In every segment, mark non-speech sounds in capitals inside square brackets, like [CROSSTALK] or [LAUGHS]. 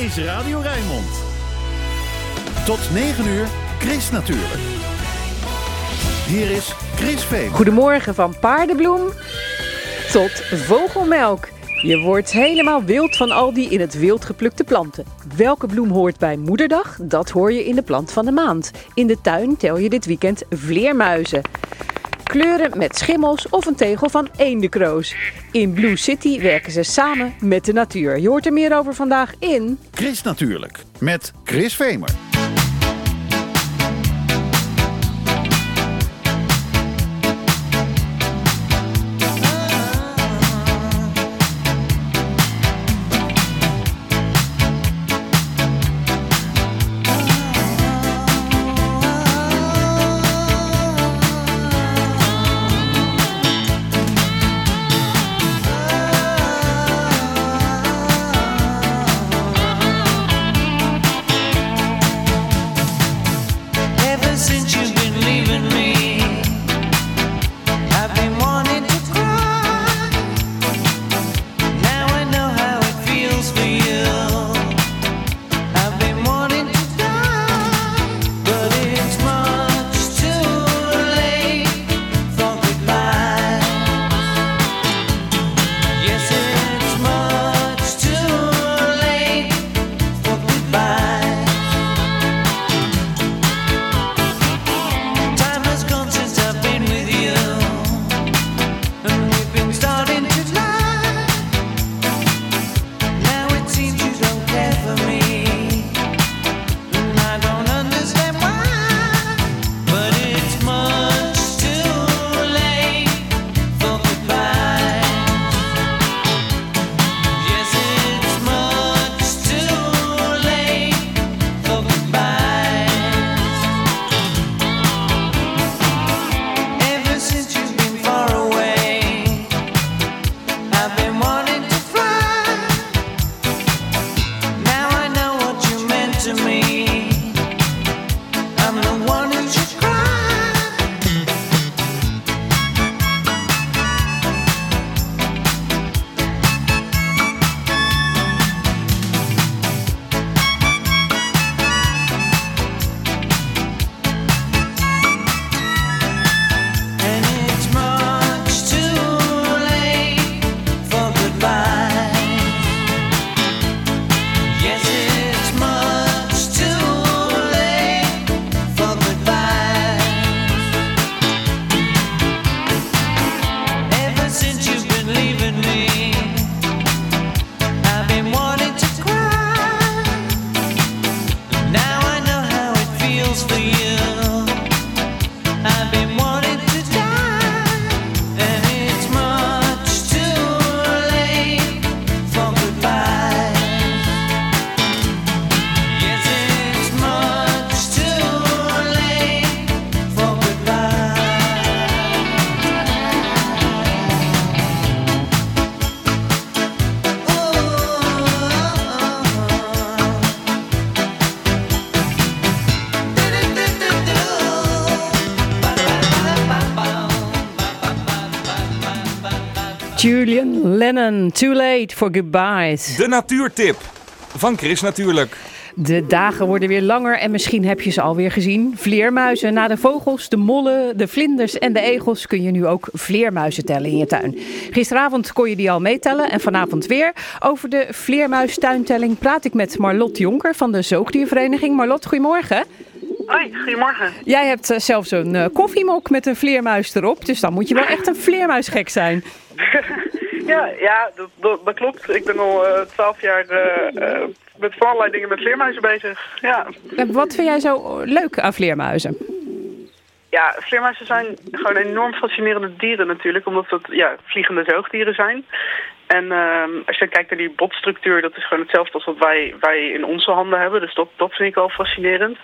is Radio Rijnmond. Tot 9 uur, Chris natuurlijk. Hier is Chris Veen. Goedemorgen van paardenbloem tot vogelmelk. Je wordt helemaal wild van al die in het wild geplukte planten. Welke bloem hoort bij Moederdag? Dat hoor je in de plant van de maand. In de tuin tel je dit weekend vleermuizen. Kleuren met schimmels of een tegel van eendekroos. In Blue City werken ze samen met de natuur. Je hoort er meer over vandaag in... Chris natuurlijk, met Chris Vemer. Julian Lennon, Too Late for Goodbyes. De natuurtip van Chris natuurlijk. De dagen worden weer langer en misschien heb je ze alweer gezien. Vleermuizen. Na de vogels, de mollen, de vlinders en de egels kun je nu ook vleermuizen tellen in je tuin. Gisteravond kon je die al meetellen en vanavond weer. Over de vleermuistuintelling praat ik met Marlot Jonker van de Zoogdiervereniging. Marlot, goedemorgen. Hoi, goedemorgen. Jij hebt eh, zelfs een eh, koffiemok met een vleermuis erop. Dus dan moet je wel echt een vleermuisgek zijn. [LAUGHS] Ja, ja dat, dat, dat klopt. Ik ben al eh, twaalf jaar eh, eh, met van allerlei dingen met vleermuizen bezig. Ja. Eh, Wat vind jij zo leuk aan vleermuizen? ja, vleermuizen zijn gewoon enorm fascinerende dieren natuurlijk, omdat het ja, vliegende zoogdieren zijn. En ehm, als je kijkt naar die botstructuur, dat is gewoon hetzelfde als wat wij, wij in onze handen hebben. Dus dat, dat vind ik al fascinerend.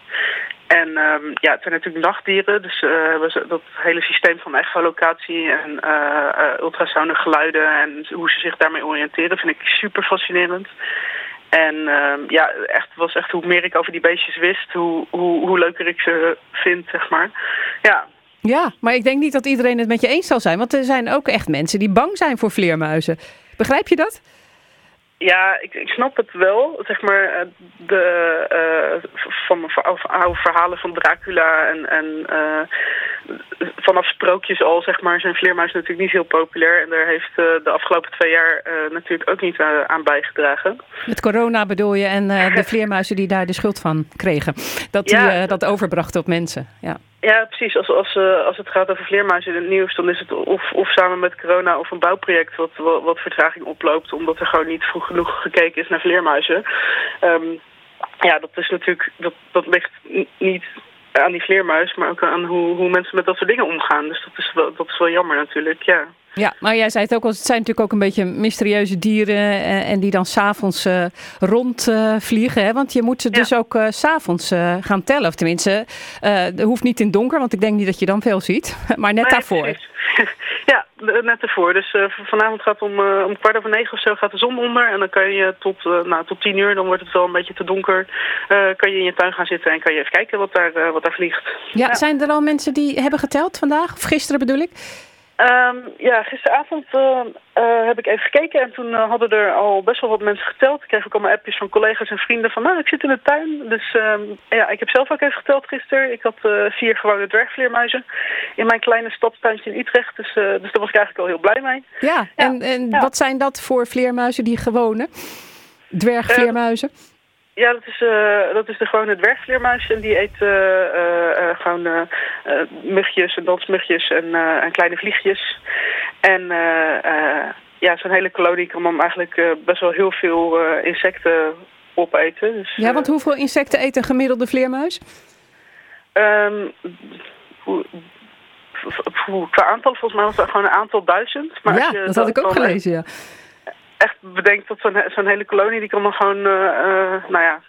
En ehm, ja, het zijn natuurlijk nachtdieren, dus eh, dat hele systeem van echolocatie en ultrasonen geluiden en hoe ze zich daarmee oriënteren vind ik super fascinerend. En ehm, ja, echt, was echt hoe meer ik over die beestjes wist, hoe, hoe, hoe leuker ik ze vind, zeg maar. Ja, Ja, maar ik denk niet dat iedereen het met je eens zal zijn. Want er zijn ook echt mensen die bang zijn voor vleermuizen. Begrijp je dat? Ja, ik, ik snap het wel. Zeg maar, eh, de, eh, van mijn oude, verhalen van Dracula en, en eh, vanaf sprookjes al, zeg maar, zijn vleermuizen natuurlijk niet heel populair. En daar heeft de afgelopen twee jaar natuurlijk ook niet aan bijgedragen. Met corona bedoel je en de [LAUGHS] vleermuizen die daar de schuld van kregen. Dat die Ja. dat overbrachten op mensen. Ja. Ja, precies. Als, als, eh, als het gaat over vleermuizen in het nieuws, dan is het of, of samen met corona of een bouwproject wat, wat, wat vertraging oploopt, omdat er gewoon niet vroeg genoeg gekeken is naar vleermuizen. Ehm, ja, dat is natuurlijk, dat, dat ligt niet aan die vleermuis, maar ook aan hoe, hoe mensen met dat soort dingen omgaan. Dus dat is wel, dat is wel jammer natuurlijk, ja. Ja, maar jij zei het ook al, het zijn natuurlijk ook een beetje mysterieuze dieren eh, en die dan s'avonds eh rondvliegen. hè? Want je moet ze Ja. dus ook eh, s s'avonds eh, gaan tellen. Of tenminste, eh dat hoeft niet in donker, want ik denk niet dat je dan veel ziet. [LAUGHS] Maar net daarvoor. [LAUGHS] ja, net ervoor. Dus eh, vanavond gaat om, eh, om kwart over negen of zo gaat de zon onder. En dan kan je tot, eh, nou, tot tien uur, dan wordt het wel een beetje te donker. eh, kan je in je tuin gaan zitten en kan je even kijken wat daar, eh, wat daar vliegt. Ja, zijn er al mensen die hebben geteld vandaag? Of gisteren bedoel ik? Ehm, ja, gisteravond eh, eh, heb ik even gekeken en toen eh, hadden er al best wel wat mensen geteld. Ik kreeg ook allemaal appjes van collega's en vrienden van, nou, ik zit in de tuin. Dus ehm, ja, ik heb zelf ook even geteld gisteren. Ik had eh, vier gewone dvleermuizen in mijn kleine stadstuintje in Utrecht. Dus, dus daar was ik eigenlijk al heel blij mee. Ja, en, en ja. wat zijn dat voor vleermuizen, die gewone? Dwergvleermuizen? Ja, dat is, eh, dat is de gewone dwergvleermuis. En die eet eh, eh, gewoon mugjes en dansmugjes en, en kleine vliegjes. En ja, zo'n hele kolonie kan dan eigenlijk best wel heel veel insecten opeten. Dus, Ja, want hoeveel insecten eet een gemiddelde vleermuis? hoe- qua aantal, volgens mij was dat gewoon een aantal duizend. Maar als ja, je dat had ik ook gelezen, ja. Echt bedenkt dat zo'n he- zo'n hele kolonie, die kan dan gewoon, eh, eh, nou ja,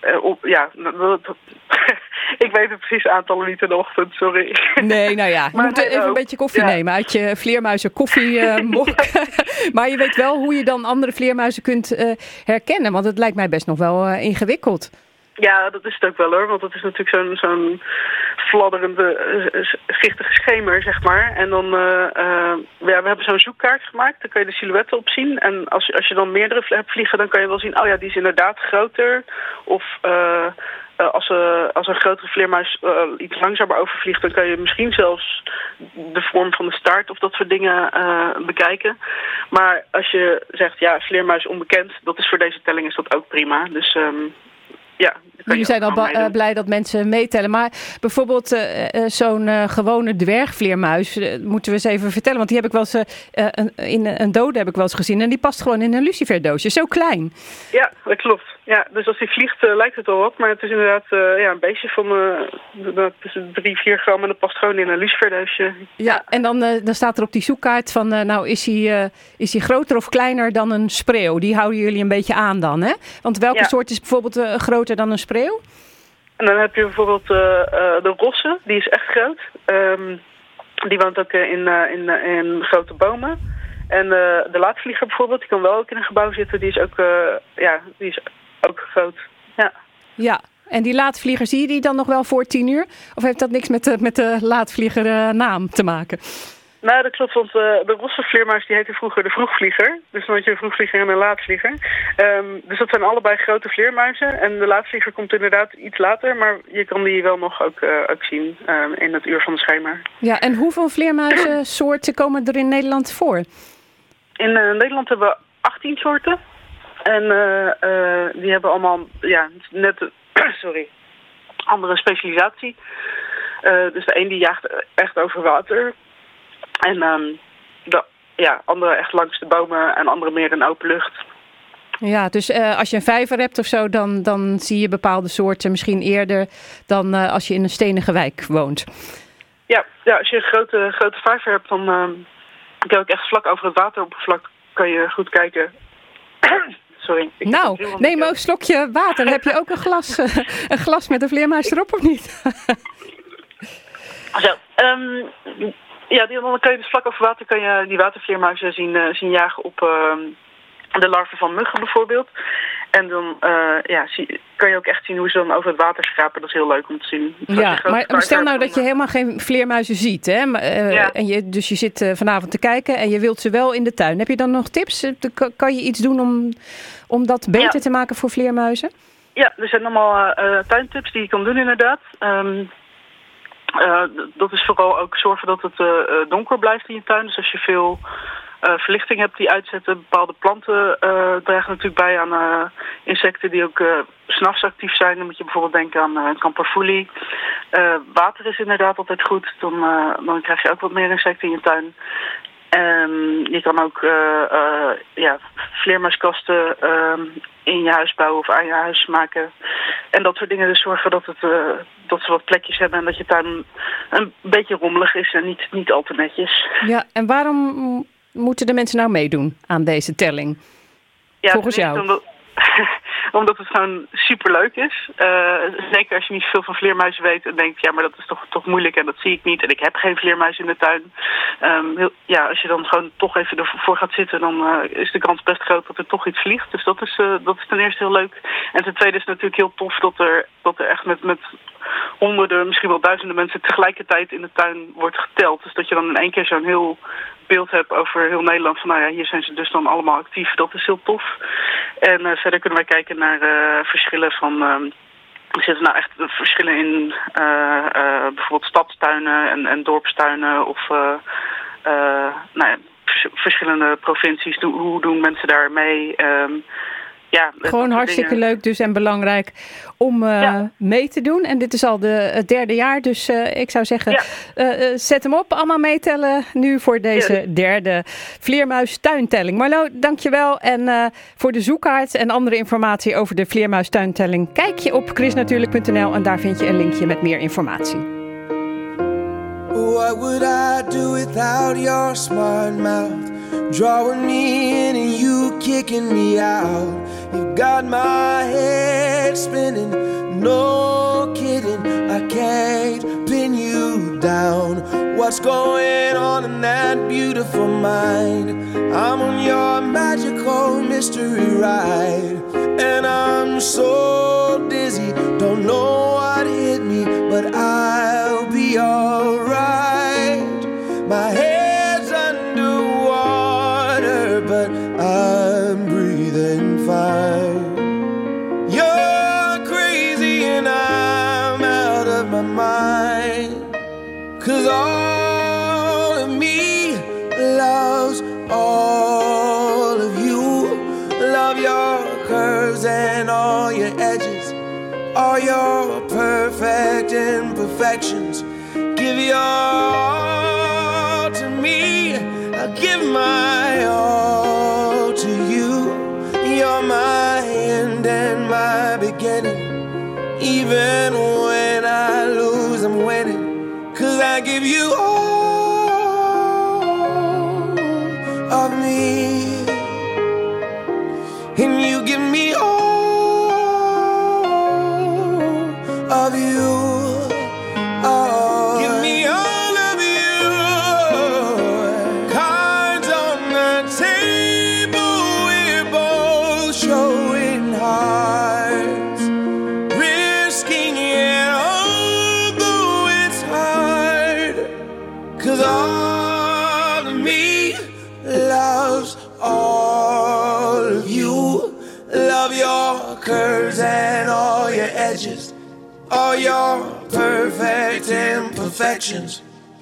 eh, op, ja, [LAUGHS] ik weet het precieze aantallen niet in de ochtend, sorry. Nee, nou ja, [LAUGHS] je moet even een beetje koffie Ja. nemen uit je vleermuizen koffiemok. [LAUGHS] maar je weet wel hoe je dan andere vleermuizen kunt herkennen, want het lijkt mij best nog wel ingewikkeld. Ja, dat is het ook wel hoor, want het is natuurlijk zo'n fladderende, eh, s- giftige schemer, zeg maar. En dan, eh, eh, ja, we hebben zo'n zoekkaart gemaakt, daar kan je de silhouetten op zien. En als, als je dan meerdere hebt vliegen, dan kan je wel zien, oh ja, die is inderdaad groter. Of eh, eh, als, eh, als een grotere vleermuis eh, iets langzamer overvliegt, dan kan je misschien zelfs de vorm van de staart of dat soort dingen eh, bekijken. Maar als je zegt, ja, vleermuis onbekend, dat is voor deze telling is dat ook prima. Dus ehm, ja. Jullie zijn al eh, blij dat mensen meetellen. Maar bijvoorbeeld eh, eh, zo'n gewone dwergvleermuis, moeten we eens even vertellen. Want die heb ik wel eens een- in een dode heb ik wel eens gezien. En die past gewoon in een luciferdoosje. Zo klein. Ja, dat klopt. Ja, dus als hij vliegt eh, lijkt het wel wat, maar het is inderdaad eh, ja, een beestje van eh, tussen 3, 4 gram en dat past gewoon in een luciferdoosje. Ja, en dan, eh, dan staat er op die zoekkaart van, nou is hij, is hij groter of kleiner dan een spreeuw? Die houden jullie een beetje aan dan, hè? Want welke Ja. soort is bijvoorbeeld groter dan een spreeuw? En dan heb je bijvoorbeeld de rosse, die is echt groot. Ehm, die woont ook in, in, in grote bomen. En de laatvlieger bijvoorbeeld, die kan wel ook in een gebouw zitten. Die is ook, ja, die is ook groot. Ja. Ja, en die laatvlieger, zie je die dan nog wel voor tien uur? Of heeft dat niks met de, met de laatvlieger eh, naam te maken? Nou, dat klopt, want eh, de rosse vleermuis die heette vroeger de vroegvlieger. Dus dan had je een vroegvlieger en een laatvlieger. Ehm, dus dat zijn allebei grote vleermuizen. En de laatvlieger komt inderdaad iets later, maar je kan die wel nog ook, eh, ook zien ehm, in het uur van de schemer. Ja, en hoeveel vleermuizensoorten komen er in Nederland voor? In Nederland hebben we 18 soorten. En eh, eh, die hebben allemaal ja, net [CLEARS THROAT] sorry, andere specialisatie. Eh, dus de een die jaagt echt over water. En ehm, de ja, andere echt langs de bomen en andere meer in open lucht. Ja, dus als je een vijver hebt of zo, dan, dan zie je bepaalde soorten misschien eerder dan als je in een stenige wijk woont. Ja, ja als je een grote, grote vijver hebt, dan ehm, kan je ook echt vlak over het wateroppervlak kan je goed kijken. [CLEARS THROAT] Sorry. ik Nou, neem ook een slokje water. Heb je ook een glas, [LAUGHS] eh, een glas met een vleermuis erop of niet? Zo, ehm, ja, die, dan kan je dus vlak over water kan je die watervleermuizen zien, eh, zien jagen op ehm, de larven van muggen bijvoorbeeld. En dan eh, ja, zie, kan je ook echt zien hoe ze dan over het water schrapen. Dat is heel leuk om te zien. Ja, maar stel nou dat je helemaal geen vleermuizen ziet. Hè? Eh, Ja. en je, dus je zit eh, vanavond te kijken en je wilt ze wel in de tuin. Heb je dan nog tips? Kan je iets doen om, om dat beter Ja. te maken voor vleermuizen? Ja, er zijn allemaal tuintips die je kan doen inderdaad. Ehm, eh, dat is vooral ook zorgen dat het donker blijft in je tuin. Dus als je veel verlichting hebt die uitzetten, bepaalde planten eh, dragen natuurlijk bij aan eh, insecten die ook eh, s'nachts actief zijn. Dan moet je bijvoorbeeld denken aan eh kamperfoelie. Eh, water is inderdaad altijd goed. Dan, eh, dan krijg je ook wat meer insecten in je tuin. En je kan ook eh, eh, ja, vleermuiskasten ehm, in je huis bouwen of aan je huis maken. En dat soort dingen dus zorgen dat, het, eh, dat ze wat plekjes hebben en dat je tuin een beetje rommelig is en niet, niet al te netjes. Ja, en waarom moeten de mensen nou meedoen aan deze telling? Ja, Volgens jou? Omdat, [LAUGHS] omdat het gewoon superleuk is. Eh, zeker als je niet veel van vleermuizen weet en denkt, ja, maar dat is toch, toch moeilijk en dat zie ik niet. En ik heb geen vleermuis in de tuin. Ehm, heel- ja, als je dan gewoon toch even ervoor gaat zitten, dan eh, is de kans best groot dat er toch iets vliegt. Dus dat is, eh, dat is ten eerste heel leuk. En ten tweede is het natuurlijk heel tof dat er, dat er echt met, met honderden, misschien wel duizenden mensen tegelijkertijd in de tuin wordt geteld. Dus dat je dan in één keer zo'n heel beeld hebt over heel Nederland. Van nou ja, hier zijn ze dus dan allemaal actief. Dat is heel tof. En eh, verder kunnen wij kijken naar eh, verschillen van... ehm, er zitten nou echt verschillen in eh, bijvoorbeeld stadstuinen en, en dorpstuinen of nou ja, vers- verschillende provincies. Hoe, hoe doen mensen daar mee? Ehm, ja, Gewoon hartstikke dingen. leuk dus en belangrijk om eh, Ja. mee te doen. En dit is al de, het derde jaar, dus eh, ik zou zeggen, Ja. eh, zet hem op. Allemaal meetellen nu voor deze derde vleermuistuintelling. Marlo, dankjewel. En eh, voor de zoekkaart en andere informatie over de vleermuistuintelling... kijk je op chrisnatuurlijk.nl en daar vind je een linkje met meer informatie. What would I do without your smart mouth? Drawing me in and you kicking me out. You got my head spinning, no kidding. I can't pin you down. What's going on in that beautiful mind? I'm on your magical mystery ride. And I'm so dizzy, don't know what hit me, but I'll be alright. All your perfect imperfections. Give your all to me. I'll give my all to you. You're my end and my beginning. Even when I lose, I'm winning. Cause I give you all of me. And you give me all imperfections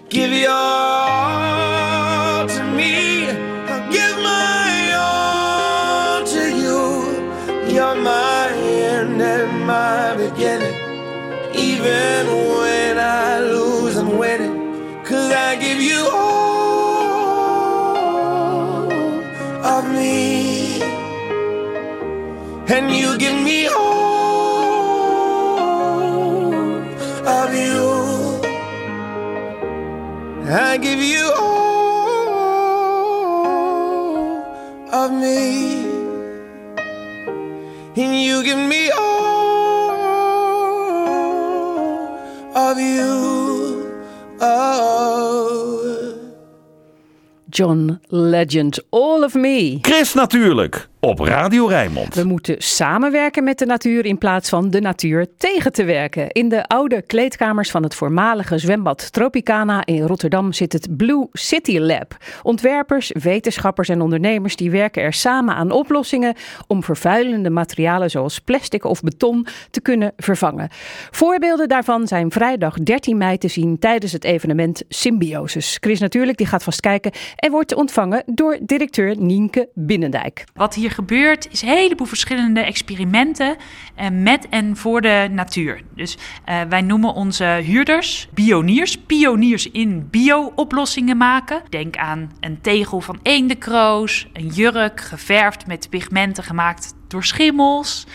give your all to me i'll give my all to you you're my end and my beginning. Even when I lose, I'm winning. Cause I give you all of me. And you give me all I give you all of me and you give me all of you. Oh. John Legend, All of Me. Chris natuurlijk. Op Radio Rijnmond. We moeten samenwerken met de natuur in plaats van de natuur tegen te werken. In de oude kleedkamers van het voormalige zwembad Tropicana in Rotterdam zit het Blue City Lab. Ontwerpers, wetenschappers en ondernemers die werken er samen aan oplossingen om vervuilende materialen zoals plastic of beton te kunnen vervangen. Voorbeelden daarvan zijn vrijdag 13 mei te zien tijdens het evenement Symbiosis. Chris natuurlijk die gaat vast kijken en wordt ontvangen door directeur Nienke Binnendijk. Wat hier gebeurt is een heleboel verschillende experimenten eh, met en voor de natuur. Dus eh, wij noemen onze huurders pioniers. Pioniers in bio-oplossingen maken. Denk aan een tegel van eendekroos, een jurk geverfd met pigmenten gemaakt door schimmels.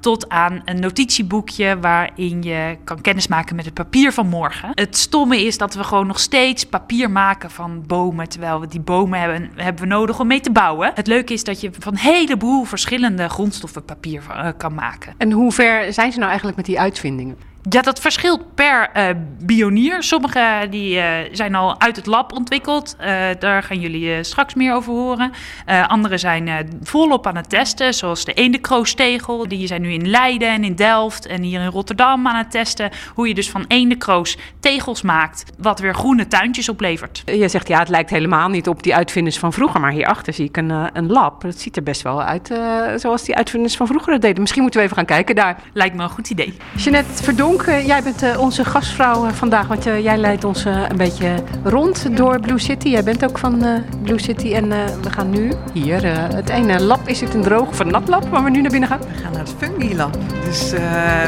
Tot aan een notitieboekje waarin je kan kennismaken met het papier van morgen. Het stomme is dat we gewoon nog steeds papier maken van bomen. Terwijl we die bomen hebben, hebben we nodig om mee te bouwen. Het leuke is dat je van een heleboel verschillende grondstoffen papier eh, kan maken. En hoe ver zijn ze nou eigenlijk met die uitvindingen? Ja, dat verschilt per eh bionier. Sommige die, eh, zijn al uit het lab ontwikkeld. Eh, daar gaan jullie straks meer over horen. Eh andere zijn volop aan het testen, zoals de eendekroostegel. Die zijn nu in Leiden en in Delft en hier in Rotterdam aan het testen. Hoe je dus van eendekroos tegels maakt, wat weer groene tuintjes oplevert. Je zegt ja, het lijkt helemaal niet op die uitvinders van vroeger, maar hierachter zie ik een, een lab. Het ziet er best wel uit zoals die uitvinders van vroeger deden. Misschien moeten we even gaan kijken daar. Lijkt me een goed idee. Jeanette Verdonk, eh, jij bent eh, onze gastvrouw eh, vandaag, want jij leidt ons een beetje rond door Blue City. Jij bent ook van Blue City en we gaan nu hier, het ene lab is het een droog of een nat lab waar we nu naar binnen gaan. We gaan naar het Fungi Lab. Dus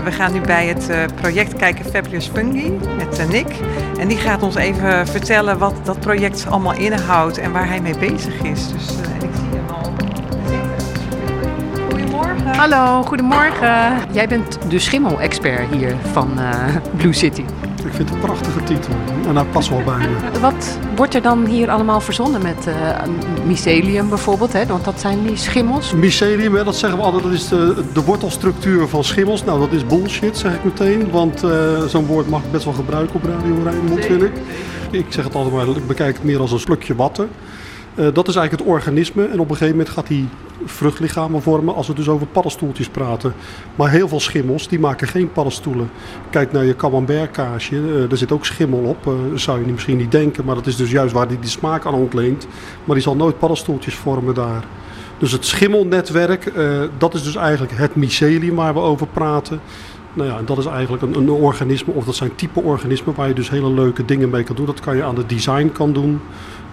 we gaan nu bij het project kijken Fabulous Fungi met Nick. En die gaat ons even vertellen wat dat project allemaal inhoudt en waar hij mee bezig is. Dus en ik zie hem al. Goedemorgen. Hallo, goedemorgen. Jij bent de schimmel-expert hier van eh, Blue City. Ik vind het een prachtige titel. En hij past wel bij me. Wat wordt er dan hier allemaal verzonnen met eh, mycelium bijvoorbeeld? Hè? Want dat zijn die schimmels. Mycelium, hè, dat zeggen we altijd, dat is de, de wortelstructuur van schimmels. Nou, dat is bullshit, zeg ik meteen. Want eh, zo'n woord mag ik best wel gebruiken op Radio Rijnmond, vind ik. Ik zeg het altijd maar, ik bekijk het meer als een slukje water. Eh, dat is eigenlijk het organisme. En op een gegeven moment gaat die vruchtlichamen vormen als we dus over paddenstoeltjes praten. Maar heel veel schimmels, die maken geen paddenstoelen. Kijk naar je camembertkaasje, eh, daar zit ook schimmel op. Eh, zou je misschien niet denken, maar dat is dus juist waar die, die smaak aan ontleent. Maar die zal nooit paddenstoeltjes vormen daar. Dus het schimmelnetwerk, eh, dat is dus eigenlijk het mycelium waar we over praten. Nou ja, en dat is eigenlijk een, een organisme, of dat zijn type organismen waar je dus hele leuke dingen mee kan doen. Dat kan je aan de design kan doen,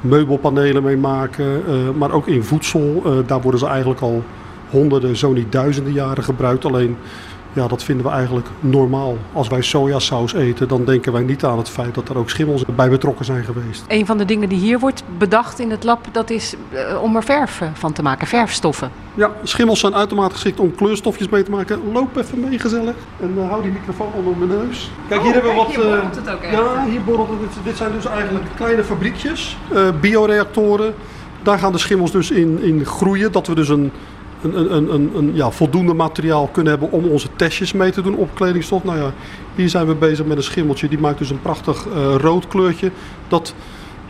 meubelpanelen mee maken, eh, maar ook in voedsel. eh, daar worden ze eigenlijk al honderden, zo niet duizenden jaren gebruikt. Alleen, ja, dat vinden we eigenlijk normaal. Als wij sojasaus eten, dan denken wij niet aan het feit dat er ook schimmels bij betrokken zijn geweest. Een van de dingen die hier wordt bedacht in het lab, dat is eh, om er verf eh, van te maken, verfstoffen. Ja, schimmels zijn uitermate geschikt om kleurstofjes mee te maken. Loop even mee, gezellig. En eh, hou die microfoon onder mijn neus. Kijk, hier hebben we wat... eh, Ja, hier borrelt het. Dit- zijn dus eigenlijk kleine fabriekjes, bioreactoren. Daar gaan de schimmels dus in, in groeien. Dat we dus een, een, een, ja, voldoende materiaal kunnen hebben om onze testjes mee te doen op kledingstof. Nou ja, hier zijn we bezig met een schimmeltje. Die maakt dus een prachtig eh, rood kleurtje. Dat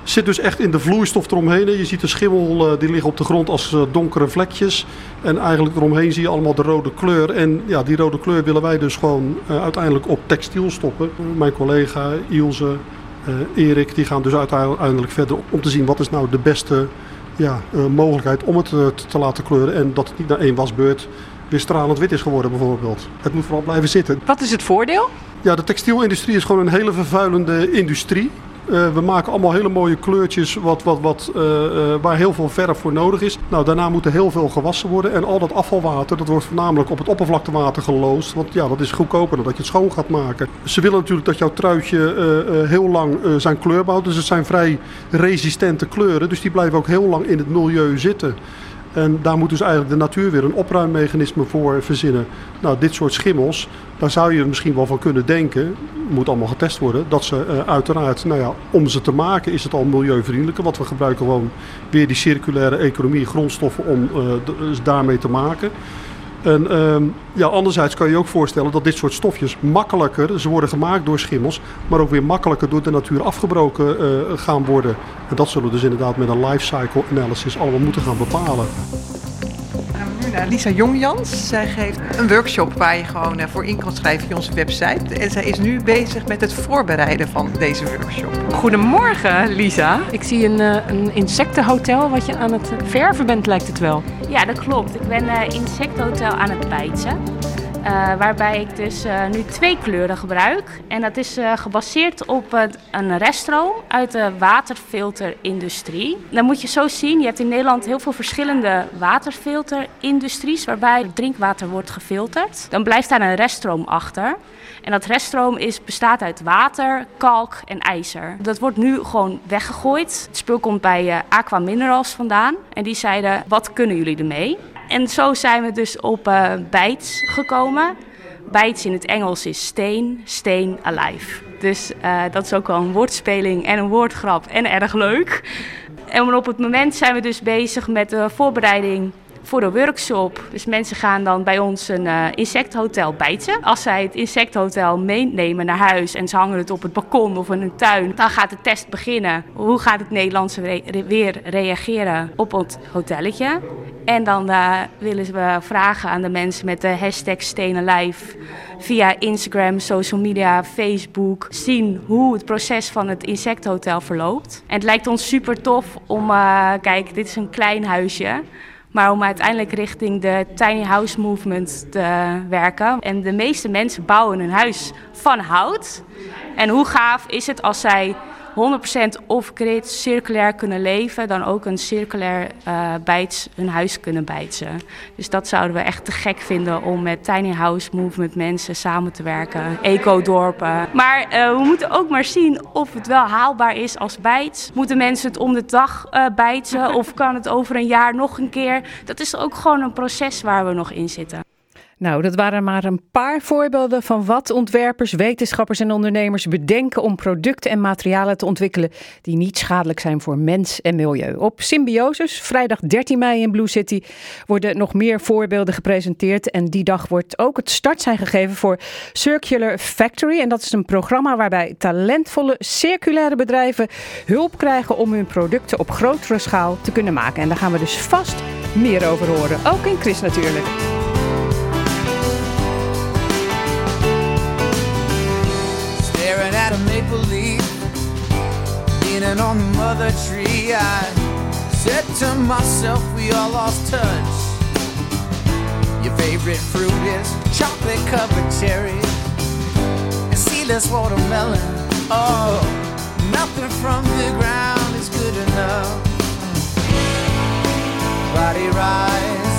zit dus echt in de vloeistof eromheen. Je ziet de schimmel, eh, die liggen op de grond als eh, donkere vlekjes. En eigenlijk eromheen zie je allemaal de rode kleur. En ja, die rode kleur willen wij dus gewoon uiteindelijk op textiel stoppen. Mijn collega Ilse, Erik, die gaan dus uiteindelijk verder om te zien wat is nou de beste ja, eh, mogelijkheid om het eh, te, te laten kleuren. En dat het niet na één wasbeurt weer stralend wit is geworden bijvoorbeeld. Het moet vooral blijven zitten. Wat is het voordeel? Ja, de textielindustrie is gewoon een hele vervuilende industrie. Eh, we maken allemaal hele mooie kleurtjes wat, wat, wat, eh, eh, waar heel veel verf voor nodig is. Nou, daarna moet er heel veel gewassen worden. En al dat afvalwater, dat wordt voornamelijk op het oppervlaktewater geloosd. Want ja, dat is goedkoper dan dat je het schoon gaat maken. Ze willen natuurlijk dat jouw truitje heel lang zijn kleur behoudt. Dus het zijn vrij resistente kleuren. Dus die blijven ook heel lang in het milieu zitten. En daar moet dus eigenlijk de natuur weer een opruimmechanisme voor verzinnen. Nou, dit soort schimmels, daar zou je misschien wel van kunnen denken, moet allemaal getest worden, dat ze eh, uiteraard, nou ja, om ze te maken is het al milieuvriendelijker. Want we gebruiken gewoon weer die circulaire economie, grondstoffen om dus daarmee te maken. En ehm, ja, anderzijds kan je je ook voorstellen dat dit soort stofjes makkelijker, ze worden gemaakt door schimmels, maar ook weer makkelijker door de natuur afgebroken eh, gaan worden. En dat zullen we dus inderdaad met een life cycle analysis allemaal moeten gaan bepalen. Lisa Jongjans. Zij geeft een workshop waar je gewoon eh, voor in kan schrijven via onze website. En zij is nu bezig met het voorbereiden van deze workshop. Goedemorgen, Lisa. Ik zie een, eh, een insectenhotel wat je aan het verven bent, lijkt het wel. Ja, dat klopt. Ik ben eh insecthotel aan het bijten. Eh, waarbij ik dus eh, nu twee kleuren gebruik. En dat is eh, gebaseerd op een reststroom uit de waterfilterindustrie. Dan moet je zo zien, je hebt in Nederland heel veel verschillende waterfilterindustries waarbij drinkwater wordt gefilterd. Dan blijft daar een reststroom achter. En dat reststroom is, bestaat uit water, kalk en ijzer. Dat wordt nu gewoon weggegooid. Het spul komt bij Aqua Minerals vandaan. En die zeiden, wat kunnen jullie ermee? En zo zijn we dus op bijts gekomen. Bijts in het Engels is steen, steen alive. Dus eh, dat is ook wel een woordspeling en een woordgrap en erg leuk. En op het moment zijn we dus bezig met de voorbereiding voor de workshop. Dus mensen gaan dan bij ons een eh, insecthotel bijten. Als zij het insecthotel meenemen naar huis en ze hangen het op het balkon of in een tuin, dan gaat de test beginnen. Hoe gaat het Nederlandse weer reageren op het hotelletje? En dan eh, willen we vragen aan de mensen met de hashtag Steenalive via Instagram, social media, Facebook zien hoe het proces van het insecthotel verloopt. En het lijkt ons super tof om, eh, kijk, dit is een klein huisje. Maar om uiteindelijk richting de tiny house movement te werken. En de meeste mensen bouwen een huis van hout. En hoe gaaf is het als zij 100% off-grid circulair kunnen leven, dan ook een circulair eh bijts hun huis kunnen bijtsen. Dus dat zouden we echt te gek vinden om met tiny house movement mensen samen te werken, ecodorpen. Maar eh, we moeten ook maar zien of het wel haalbaar is als bijts. Moeten mensen het om de dag eh bijtsen of kan het over een jaar nog een keer? Dat is ook gewoon een proces waar we nog in zitten. Nou, dat waren maar een paar voorbeelden van wat ontwerpers, wetenschappers en ondernemers bedenken om producten en materialen te ontwikkelen die niet schadelijk zijn voor mens en milieu. Op Symbiosis, vrijdag 13 mei in Blue City, worden nog meer voorbeelden gepresenteerd. En die dag wordt ook het startsein gegeven voor Circular Factory. En dat is een programma waarbij talentvolle circulaire bedrijven hulp krijgen om hun producten op grotere schaal te kunnen maken. En daar gaan we dus vast meer over horen. Ook in Chris natuurlijk. Maple leaf, leaning on the mother tree. I said to myself, we all lost touch. Your favorite fruit is chocolate covered cherries and seedless watermelon. Oh, nothing from the ground is good enough. Body rise,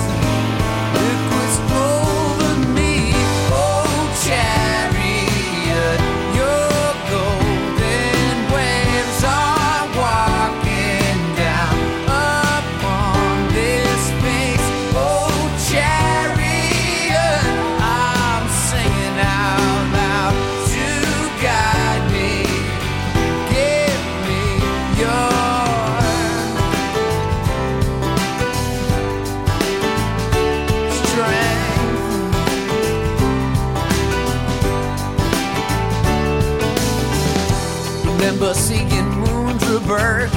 Remember seeing moons rebirth,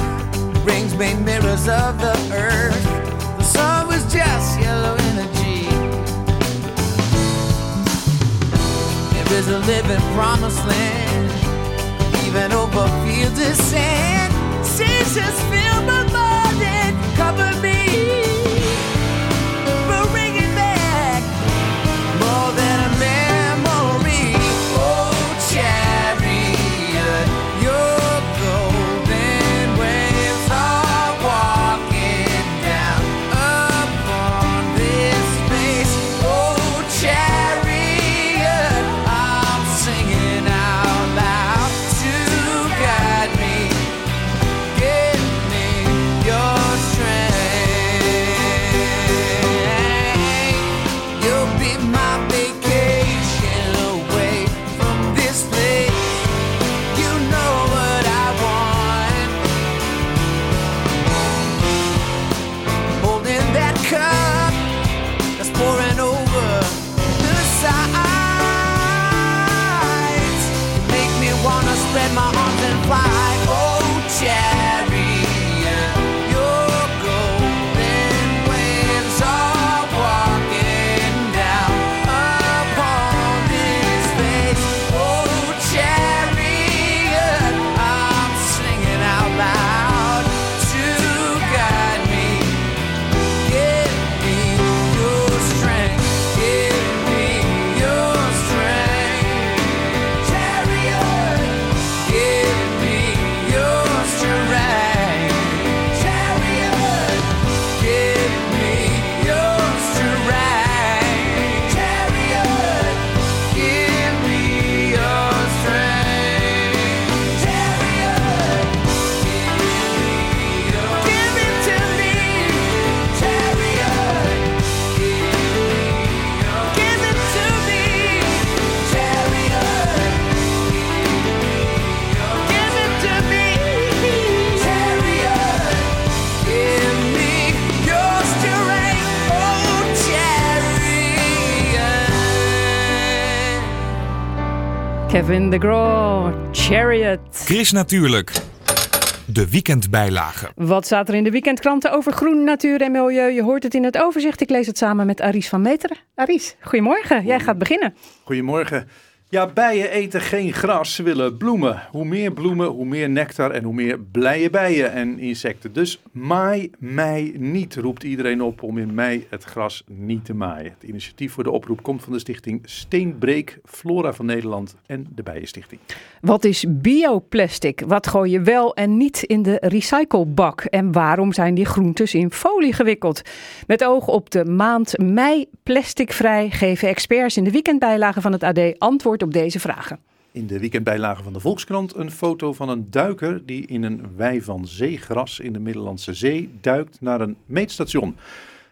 rings made mirrors of the earth. The sun was just yellow energy. There is a living promised land, even over fields of sand. Seasons fill Kevin de Graw, Chariot. Chris Natuurlijk. De weekendbijlage. Wat staat er in de weekendkranten over groen, natuur en milieu? Je hoort het in het overzicht. Ik lees het samen met Aries van Meteren. Aries, goedemorgen. Jij gaat beginnen. Goedemorgen. Ja, bijen eten geen gras, ze willen bloemen. Hoe meer bloemen, hoe meer nectar en hoe meer blije bijen en insecten. Dus maai mei niet, roept iedereen op om in mei het gras niet te maaien. Het initiatief voor de oproep komt van de stichting Steenbreek, Flora van Nederland en de Bijenstichting. Wat is bioplastic? Wat gooi je wel en niet in de recyclebak? En waarom zijn die groentes in folie gewikkeld? Met oog op de maand mei plasticvrij geven experts in de weekendbijlage van het AD antwoord op deze vragen. In de weekendbijlage van de Volkskrant een foto van een duiker die in een wei van zeegras in de Middellandse Zee duikt naar een meetstation.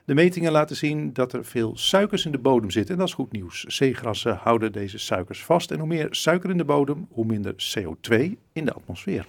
De metingen laten zien dat er veel suikers in de bodem zitten en dat is goed nieuws. Zeegrassen houden deze suikers vast en hoe meer suiker in de bodem, hoe minder CO2 in de atmosfeer.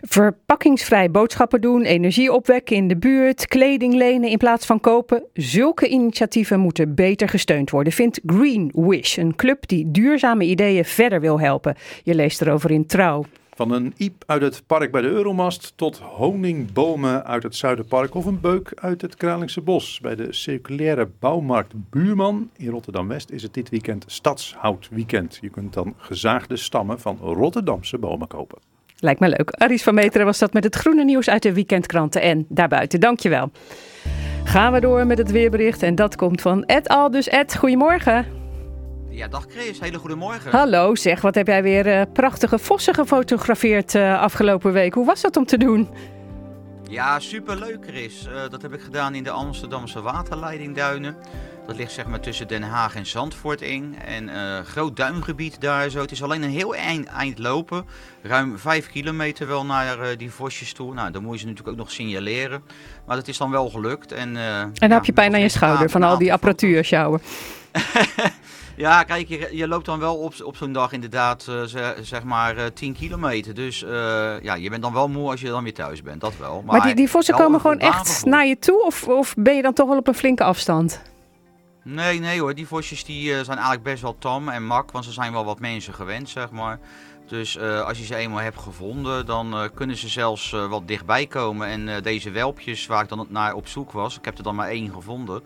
Verpakkingsvrij boodschappen doen, energie opwekken in de buurt, kleding lenen in plaats van kopen. Zulke initiatieven moeten beter gesteund worden, vindt Green Wish, een club die duurzame ideeën verder wil helpen. Je leest erover in Trouw. Van een iep uit het park bij de Euromast tot honingbomen uit het Zuiderpark of een beuk uit het Kralingse Bos. Bij de circulaire bouwmarkt Buurman in Rotterdam-West is het dit weekend Stadshoutweekend. Je kunt dan gezaagde stammen van Rotterdamse bomen kopen. Lijkt me leuk. Aries van Meteren was dat met het groene nieuws uit de weekendkranten en daarbuiten. Dankjewel. Gaan we door met het weerbericht en dat komt van Ed Al. Dus Ed, goedemorgen. Ja, dag Chris, hele goede morgen. Hallo, zeg, wat heb jij weer eh, prachtige vossen gefotografeerd eh, afgelopen week? Hoe was dat om te doen? Ja, superleuk Chris. Eh, dat heb ik gedaan in de Amsterdamse waterleidingduinen. Dat ligt zeg maar tussen Den Haag en Zandvoort in. En groot duingebied daar zo. Het is alleen een heel eind, eind lopen. Ruim 5 kilometer wel naar die vosjes toe. Nou, dan moet je ze natuurlijk ook nog signaleren. Maar dat is dan wel gelukt. En, En dan heb je pijn aan je schouder van al die apparatuur sjouwen. [LAUGHS] Ja, kijk, je, je loopt dan wel op, op zo'n dag inderdaad eh, ze- zeg maar eh, 10 kilometer. Dus eh, ja, je bent dan wel moe als je dan weer thuis bent, dat wel. Maar, die, die vossen komen gewoon echt naar je toe? Of, of ben je dan toch wel op een flinke afstand? Nee, nee hoor, die vosjes die, zijn eigenlijk best wel tam en mak, want ze zijn wel wat mensen gewend, zeg maar. Dus eh, als je ze eenmaal hebt gevonden, dan eh, kunnen ze zelfs eh, wat dichtbij komen. En deze welpjes waar ik dan naar op zoek was, ik heb er dan maar één gevonden.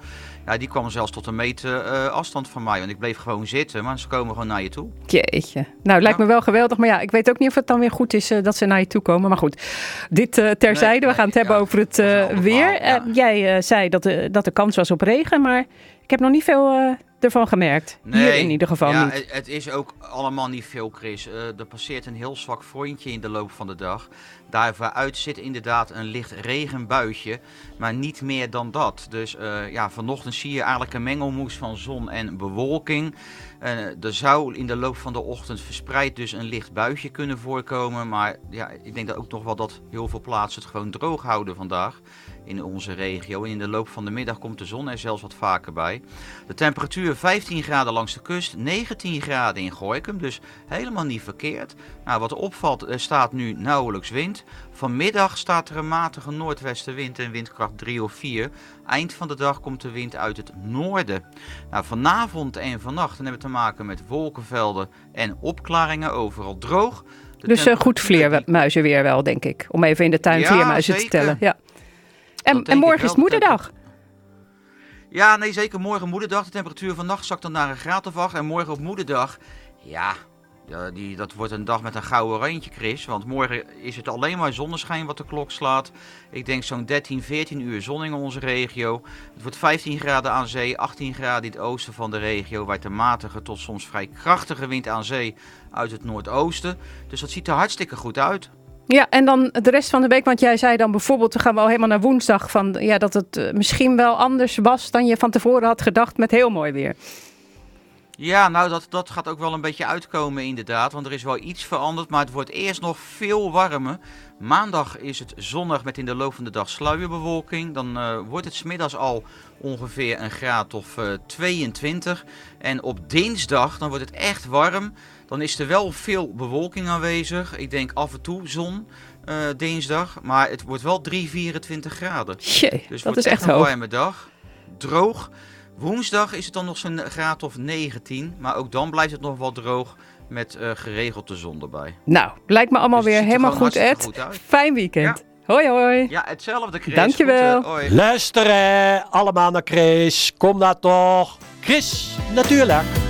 Ja, die kwamen zelfs tot een meter afstand van mij. Want ik bleef gewoon zitten, maar ze komen gewoon naar je toe. Jeetje. Nou, het lijkt me wel geweldig. Maar ja, ik weet ook niet of het dan weer goed is dat ze naar je toe komen. Maar goed, dit terzijde. We gaan het hebben over het weer. Jij zei dat, de dat er kans was op regen, maar ik heb nog niet veel ervan gemerkt. Hier in ieder geval ja, niet. Het, het is ook allemaal niet veel, Chris. Eh, er passeert een heel zwak frontje in de loop van de dag. Daaruit zit inderdaad een licht regenbuitje, maar niet meer dan dat. Dus eh, ja, vanochtend zie je eigenlijk een mengelmoes van zon en bewolking. Eh, er zou in de loop van de ochtend verspreid dus een licht buitje kunnen voorkomen. Maar ja, ik denk dat ook nog wel dat heel veel plaatsen het gewoon droog houden vandaag in onze regio. En in de loop van de middag komt de zon er zelfs wat vaker bij. De temperatuur 15 graden langs de kust, 19 graden in Gooikum, dus helemaal niet verkeerd. Nou, wat opvalt, er staat nu nauwelijks wind. Vanmiddag staat er een matige noordwestenwind en windkracht 3 of 4. Eind van de dag komt de wind uit het noorden. Nou, vanavond en vannacht dan hebben we te maken met wolkenvelden en opklaringen, overal droog. De Dus eh, goed vleermuizen weer wel, denk ik. Om even in de tuin Ja, vleermuizen te tellen. Ja. En, en morgen wel. is moederdag. Ja, nee, zeker morgen moederdag. De temperatuur vannacht zakt dan naar een graad of 8. En morgen op moederdag, ja, ja, die, dat wordt een dag met een gouden randje, Chris. Want morgen is het alleen maar zonneschijn wat de klok slaat. Ik denk zo'n 13, 14 uur zon in onze regio. Het wordt 15 graden aan zee, 18 graden in het oosten van de regio. Waait een matige tot soms vrij krachtige wind aan zee uit het noordoosten. Dus dat ziet er hartstikke goed uit. Ja, en dan de rest van de week, want jij zei dan bijvoorbeeld, we gaan wel helemaal naar woensdag, van, ja, dat het eh, misschien wel anders was dan je van tevoren had gedacht met heel mooi weer. Ja, nou dat, dat gaat ook wel een beetje uitkomen inderdaad, want er is wel iets veranderd, maar het wordt eerst nog veel warmer. Maandag is het zonnig met in de loop van de dag sluierbewolking. Dan eh, wordt het smiddags al ongeveer een graad of eh, 22. En op dinsdag dan wordt het echt warm. Dan is er wel veel bewolking aanwezig. Ik denk af en toe zon eh, dinsdag, maar het wordt wel 3, 24 graden. Jee, dus het dat wordt is echt een hoog. warme dag. Droog. Woensdag is het dan nog zo'n graad of 19, maar ook dan blijft het nog wel droog. met eh, geregeld de zon erbij. Nou, lijkt me allemaal Dus weer er helemaal goed, Ed. goed. Fijn weekend. Hoi, hoi. Ja, hetzelfde Chris. Dankjewel. Goed, eh. Luisteren allemaal naar Chris. Kom daar toch. Chris, natuurlijk.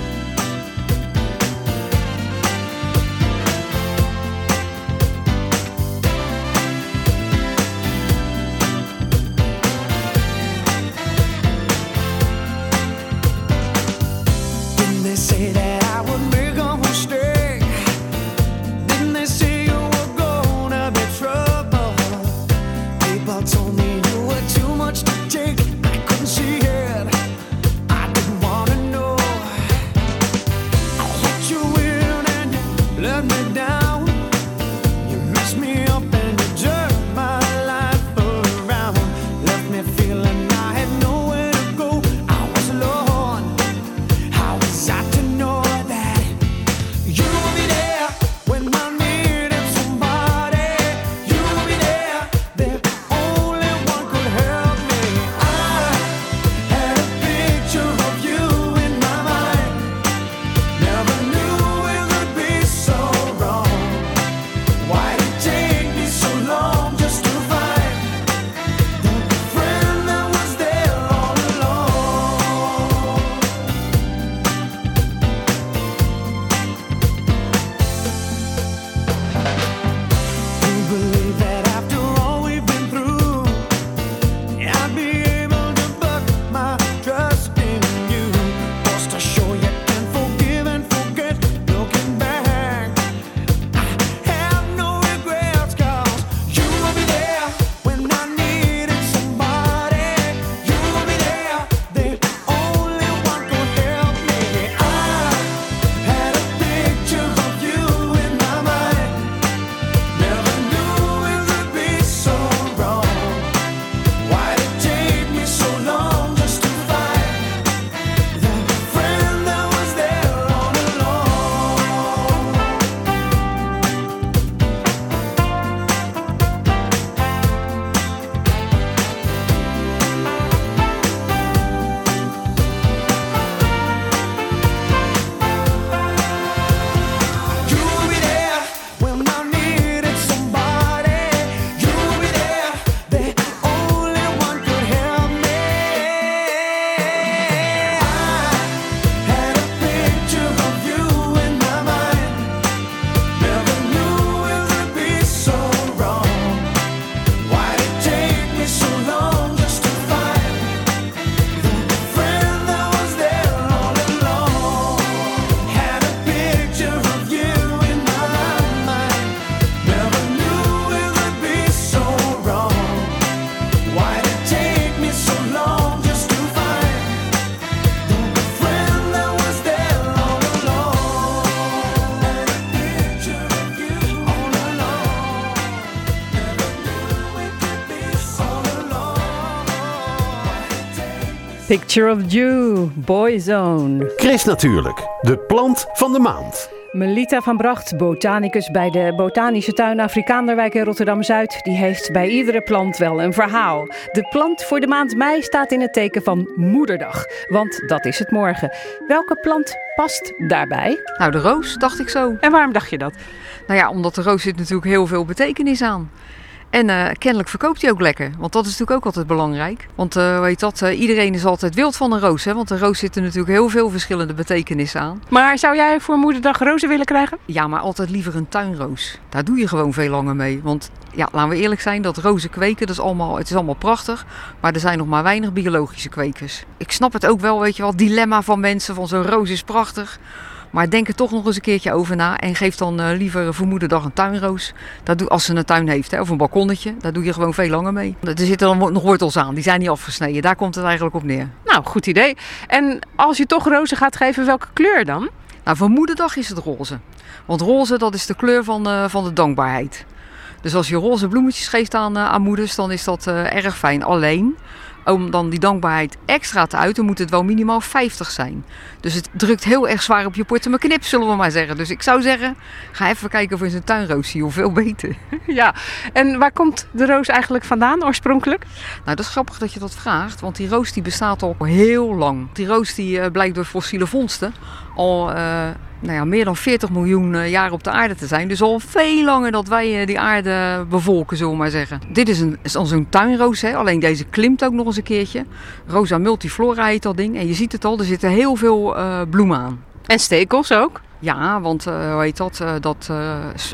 Picture of You, Boyzone. Chris natuurlijk, de plant van de maand. Melita van Bracht, botanicus bij de Botanische Tuin Afrikaanderwijk in Rotterdam-Zuid, die heeft bij iedere plant wel een verhaal. De plant voor de maand mei staat in het teken van Moederdag, want dat is het morgen. Welke plant past daarbij? Nou, de roos, dacht ik zo. En waarom dacht je dat? Nou ja, omdat de roos zit natuurlijk heel veel betekenis aan. En eh, kennelijk verkoopt hij ook lekker. Want dat is natuurlijk ook altijd belangrijk. Want eh weet dat, eh, iedereen is altijd wild van een roos. Hè? Want een roos zit er natuurlijk heel veel verschillende betekenissen aan. Maar zou jij voor Moederdag rozen willen krijgen? Ja, maar altijd liever een tuinroos. Daar doe je gewoon veel langer mee. Want ja, laten we eerlijk zijn, dat rozen kweken, dat is allemaal, het is allemaal prachtig. Maar er zijn nog maar weinig biologische kwekers. Ik snap het ook wel, weet je wel, het dilemma van mensen van zo'n roos is prachtig. Maar denk er toch nog eens een keertje over na. En geef dan eh, liever voor moederdag een tuinroos. Dat doe, als ze een tuin heeft, hè, of een balkonnetje. Daar doe je gewoon veel langer mee. Er zitten dan nog wortels aan, die zijn niet afgesneden. Daar komt het eigenlijk op neer. Nou, goed idee. En als je toch rozen gaat geven, welke kleur dan? Nou, voor moederdag is het roze. Want roze, dat is de kleur van, eh, van de dankbaarheid. Dus als je roze bloemetjes geeft aan, eh, aan moeders, dan is dat eh, erg fijn. Alleen, om dan die dankbaarheid extra te uiten, moet het wel minimaal 50 zijn. Dus het drukt heel erg zwaar op je portemonnee, zullen we maar zeggen. Dus ik zou zeggen, ga even kijken voor zijn tuinroosje, hoe veel beter. [LAUGHS] Ja, en waar komt de roos eigenlijk vandaan oorspronkelijk? Nou, dat is grappig dat je dat vraagt, want die roos die bestaat al heel lang. Die roos die eh, blijkt door fossiele vondsten al eh, nou ja, meer dan 40 miljoen eh, jaar op de aarde te zijn. Dus al veel langer dat wij eh, die aarde bevolken, zullen we maar zeggen. Dit is, een, is zo'n tuinroos, hè? alleen deze klimt ook nog eens een keertje. Rosa multiflora heet dat ding. En je ziet het al, er zitten heel veel eh, bloemen aan. En stekels ook? Ja, want eh, hoe heet dat? dat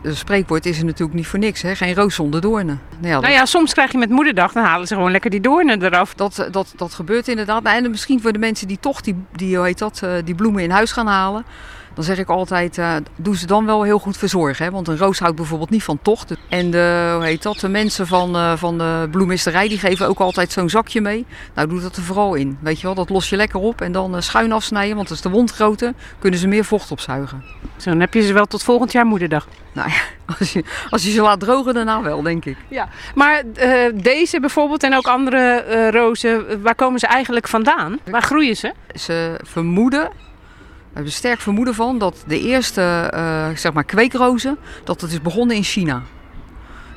spreekwoord is er natuurlijk niet voor niks. Hè? Geen roos zonder doornen. Nou ja, dat- Nou ja, soms krijg je met moederdag, dan halen ze gewoon lekker die doornen eraf. Dat, dat, dat gebeurt inderdaad. Nou, en misschien voor de mensen die toch die, die, hoe heet dat, die bloemen in huis gaan halen. Dan zeg ik altijd, eh doe ze dan wel heel goed verzorgen. Hè? Want een roos houdt bijvoorbeeld niet van tocht. En de, hoe heet dat, de mensen van, eh, van de bloemisterij die geven ook altijd zo'n zakje mee. Nou, doe dat er vooral in. Weet je wel, dat los je lekker op. En dan eh, schuin afsnijden, want als de wondgrootte kunnen ze meer vocht opzuigen. Zo, dan heb je ze wel tot volgend jaar moederdag. Nou ja, [LAUGHS] als je, als je ze laat drogen, daarna wel, denk ik. Ja, maar eh, deze bijvoorbeeld en ook andere rozen, waar komen ze eigenlijk vandaan? Waar groeien ze? Ze vermoeden, we hebben er sterk vermoeden van, dat de eerste eh, zeg maar kweekrozen, dat het is begonnen in China.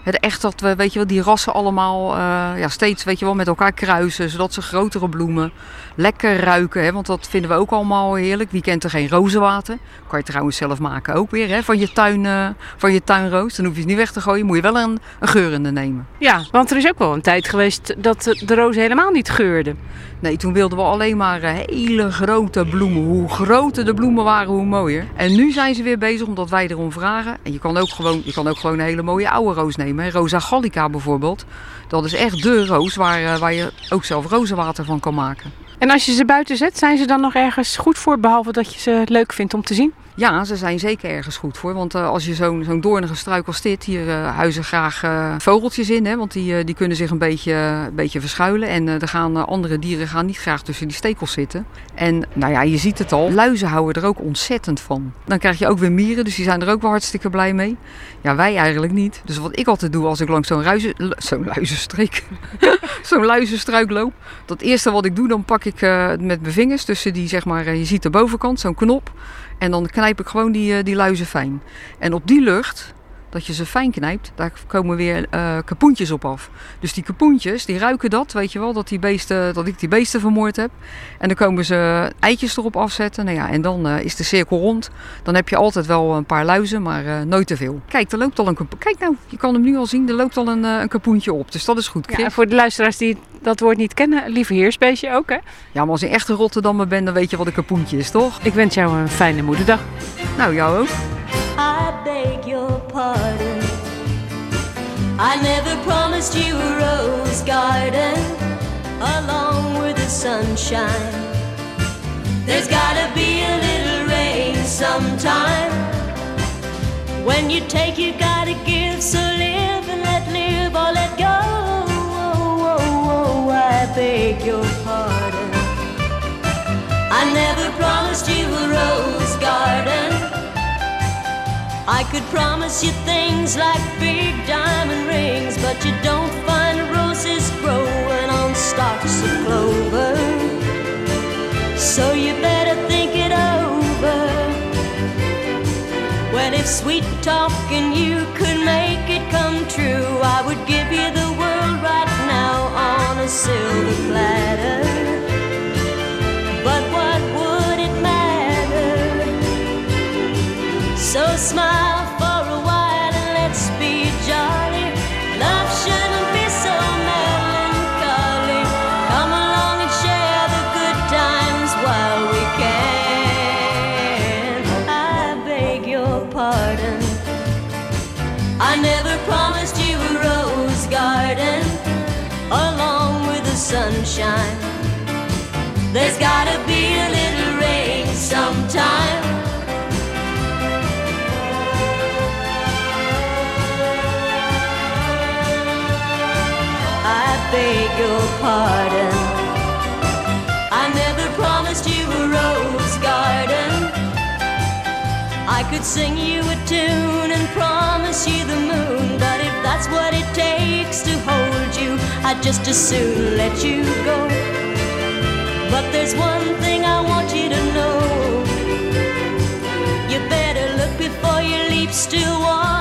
Echt dat we, weet je wel, die rassen allemaal eh, ja, steeds weet je wel, met elkaar kruisen, zodat ze grotere bloemen lekker ruiken. Hè, want dat vinden we ook allemaal heerlijk. Wie kent er geen rozenwater? Kan je trouwens zelf maken ook weer, hè, van je, tuin, eh, van je tuinroos. Dan hoef je het niet weg te gooien, moet je wel een, een geurende nemen. Ja, want er is ook wel een tijd geweest dat de- rozen helemaal niet geurden. Nee, toen wilden we alleen maar eh, hele grote bloemen. Hoe groter de bloemen waren, hoe mooier. En nu zijn ze weer bezig omdat wij erom vragen. En je kan ook gewoon, je kan ook gewoon een hele mooie oude roos nemen. hè. Rosa gallica bijvoorbeeld. Dat is echt de roos waar, eh, waar je ook zelf rozenwater van kan maken. En als je ze buiten zet, zijn ze dan nog ergens goed voor, behalve dat je ze leuk vindt om te zien? Ja, ze zijn zeker ergens goed voor. Want eh, als je zo'n zo'n doornige struik als dit, hier eh, huizen graag eh, vogeltjes in. Hè, want die, die kunnen zich een beetje, een beetje verschuilen. En er gaan, andere dieren gaan niet graag tussen die stekels zitten. En nou ja, je ziet het al. Luizen houden er ook ontzettend van. Dan krijg je ook weer mieren, dus die zijn er ook wel hartstikke blij mee. Ja, wij eigenlijk niet. Dus wat ik altijd doe als ik langs zo'n ruizen, zo'n luizenstreek, [LAUGHS] zo'n luizenstruik loop. Dat eerste wat ik doe, dan pak ik met mijn vingers tussen die, zeg maar, je ziet de bovenkant, zo'n knop. En dan knijp ik gewoon die, eh, die luizen fijn. En op die lucht, dat je ze fijn knijpt, daar komen weer eh kapoentjes op af. Dus die kapoentjes, die ruiken dat, weet je wel, dat, die beesten, dat ik die beesten vermoord heb. En dan komen ze eitjes erop afzetten. Nou ja, en dan eh, is de cirkel rond. Dan heb je altijd wel een paar luizen, maar eh, nooit te veel. Kijk, er loopt al een Kijk nou, je kan hem nu al zien, er loopt al een, een kapoentje op. Dus dat is goed. Ja, en voor de luisteraars die dat woord niet kennen, lieve heersbeestje ook hè? Ja, maar als je echt een Rotterdammer bent, dan weet je wat een kapoentje is, toch? Ik wens jou een fijne moederdag. Nou, jou ook. I beg your pardon. I never promised you a rose garden along with the sunshine. There's gotta be a little rain sometime. When you take, you gotta give. So I could promise you things like big diamond rings, but you don't find roses growing on stalks of clover. So you better think it over. Well, if sweet talking you could make it come true, I would give you the world right now on a silver platter. But what would it matter? So smile sunshine. There's gotta be a little rain sometime. I beg your pardon. I never promised you a rose garden. I could sing you a tune and promise you the moon, but if that's what it takes to hold I'd just as soon let you go. But there's one thing I want you to know. You better look before you leap, still waters